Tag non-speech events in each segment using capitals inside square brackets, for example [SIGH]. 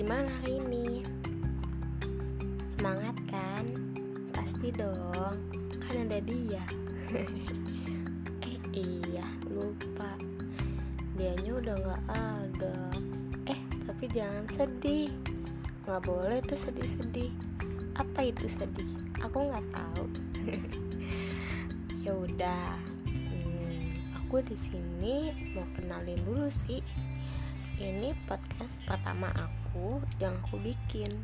Gimana hari ini? Semangat kan? Pasti dong, kan ada dia. [LAUGHS] Eh iya, lupa. Dianya udah gak ada. Eh, tapi jangan sedih. Gak boleh tuh sedih-sedih. Apa itu sedih? Aku gak tahu. [LAUGHS] Ya udah. Hmm, aku di sini mau kenalin dulu sih. Ini podcast pertama aku aku yang aku bikin.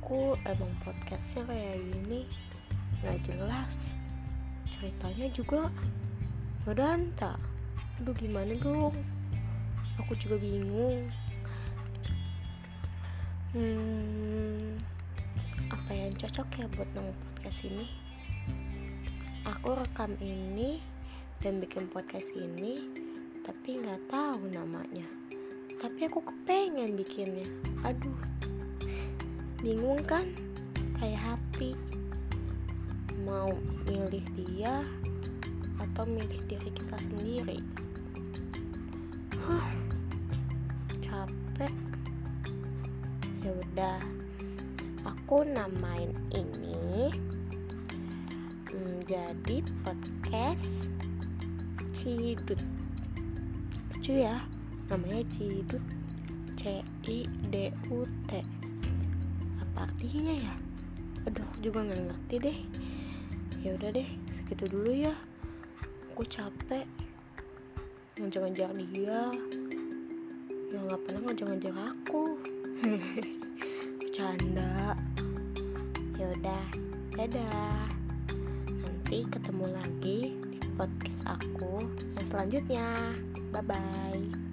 Aku emang podcastnya kayak gini nggak jelas. Ceritanya juga ngedanta. Aduh gimana dong? Aku juga bingung. Hmm, apa yang cocok ya buat nama podcast ini? Aku rekam ini dan bikin podcast ini tapi nggak tahu namanya tapi aku kepengen bikinnya. Aduh bingung kan? Kayak hati mau milih dia atau milih diri kita sendiri? Huh capek. Ya udah aku namain ini menjadi podcast Cidut. Lucu ya namanya Cidut C I D U T. Apa artinya ya? Aduh juga nggak ngerti deh. Ya udah deh segitu dulu ya. Aku capek. Ngejar-ngejar dia. Yang nggak pernah ngejar-ngejar aku. [LAUGHS] Bercanda. Ya udah dadah. Nanti ketemu lagi di podcast aku yang selanjutnya. Bye bye.